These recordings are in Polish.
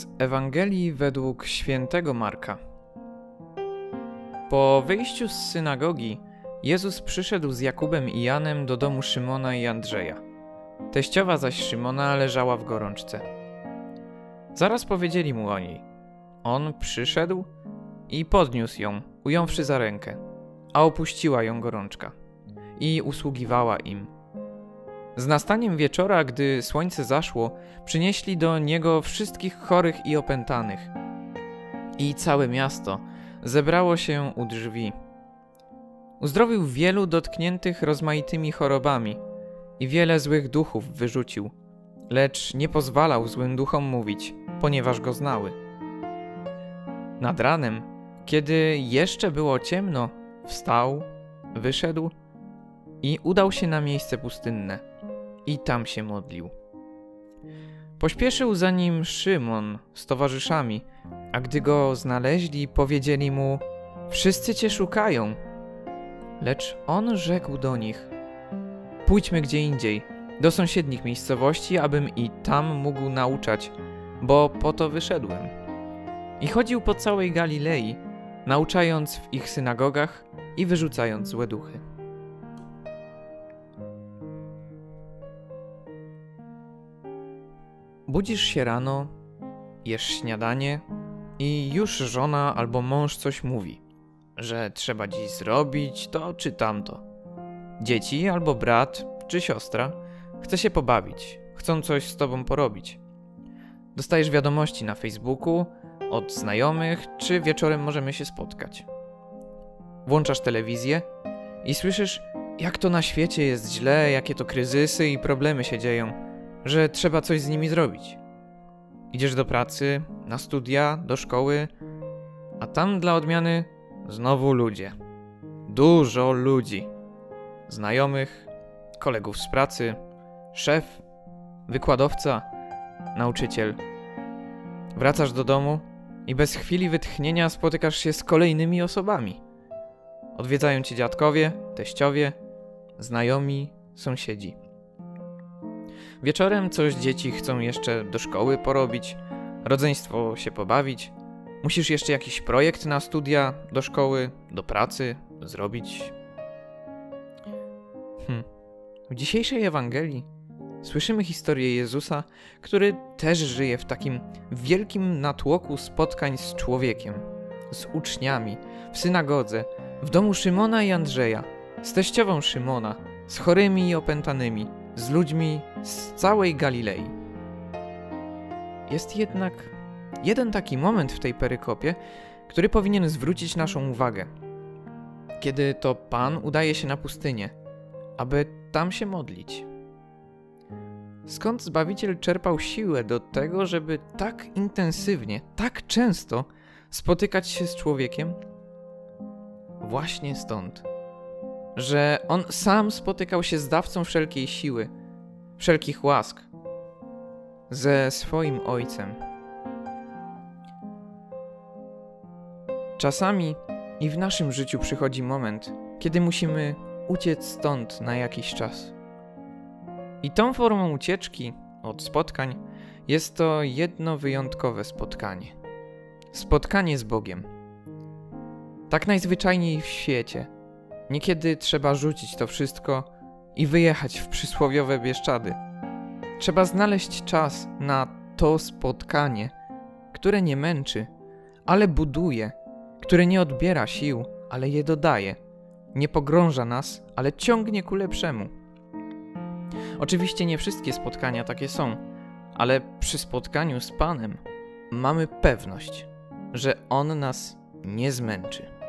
Z Ewangelii według świętego Marka. Po wyjściu z synagogi, Jezus przyszedł z Jakubem i Janem do domu Szymona i Andrzeja. Teściowa zaś Szymona leżała w gorączce. Zaraz powiedzieli mu o niej. On przyszedł i podniósł ją, ująwszy za rękę, a opuściła ją gorączka i usługiwała im. Z nastaniem wieczora, gdy słońce zaszło, przynieśli do niego wszystkich chorych i opętanych. I całe miasto zebrało się u drzwi. Uzdrowił wielu dotkniętych rozmaitymi chorobami i wiele złych duchów wyrzucił, lecz nie pozwalał złym duchom mówić, ponieważ go znały. Nad ranem, kiedy jeszcze było ciemno, wstał, wyszedł i udał się na miejsce pustynne i tam się modlił. Pośpieszył za nim Szymon z towarzyszami, a gdy go znaleźli, powiedzieli mu: Wszyscy cię szukają. Lecz on rzekł do nich: Pójdźmy gdzie indziej, do sąsiednich miejscowości, abym i tam mógł nauczać, bo po to wyszedłem. I chodził po całej Galilei, nauczając w ich synagogach i wyrzucając złe duchy. Budzisz się rano, jesz śniadanie i już żona albo mąż coś mówi, że trzeba dziś zrobić to czy tamto. Dzieci albo brat czy siostra chce się pobawić, chcą coś z tobą porobić. Dostajesz wiadomości na Facebooku od znajomych, czy wieczorem możemy się spotkać. Włączasz telewizję i słyszysz, jak to na świecie jest źle, jakie to kryzysy i problemy się dzieją że trzeba coś z nimi zrobić. Idziesz do pracy, na studia, do szkoły, a tam dla odmiany znowu ludzie. Dużo ludzi. Znajomych, kolegów z pracy, szef, wykładowca, nauczyciel. Wracasz do domu i bez chwili wytchnienia spotykasz się z kolejnymi osobami. Odwiedzają cię dziadkowie, teściowie, znajomi, sąsiedzi. Wieczorem coś dzieci chcą jeszcze do szkoły porobić, rodzeństwo się pobawić. Musisz jeszcze jakiś projekt na studia, do szkoły, do pracy zrobić. Hm. W dzisiejszej Ewangelii słyszymy historię Jezusa, który też żyje w takim wielkim natłoku spotkań z człowiekiem, z uczniami, w synagodze, w domu Szymona i Andrzeja, z teściową Szymona, z chorymi i opętanymi z ludźmi z całej Galilei. Jest jednak jeden taki moment w tej perykopie, który powinien zwrócić naszą uwagę. Kiedy to Pan udaje się na pustynię, aby tam się modlić. Skąd Zbawiciel czerpał siłę do tego, żeby tak intensywnie, tak często spotykać się z człowiekiem? Właśnie stąd że on sam spotykał się z dawcą wszelkiej siły, wszelkich łask, ze swoim ojcem. Czasami i w naszym życiu przychodzi moment, kiedy musimy uciec stąd na jakiś czas. I tą formą ucieczki od spotkań jest to jedno wyjątkowe spotkanie. Spotkanie z Bogiem. Tak najzwyczajniej w świecie – Niekiedy trzeba rzucić to wszystko i wyjechać w przysłowiowe Bieszczady. Trzeba znaleźć czas na to spotkanie, które nie męczy, ale buduje, które nie odbiera sił, ale je dodaje, nie pogrąża nas, ale ciągnie ku lepszemu. Oczywiście nie wszystkie spotkania takie są, ale przy spotkaniu z Panem mamy pewność, że On nas nie zmęczy.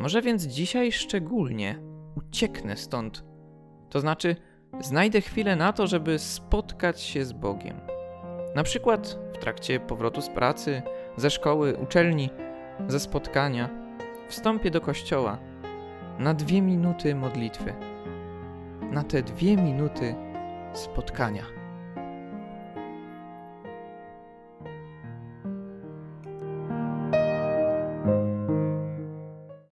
Może więc dzisiaj szczególnie ucieknę stąd. To znaczy, znajdę chwilę na to, żeby spotkać się z Bogiem. Na przykład w trakcie powrotu z pracy, ze szkoły, uczelni, ze spotkania, wstąpię do kościoła na dwie minuty modlitwy. Na te dwie minuty spotkania.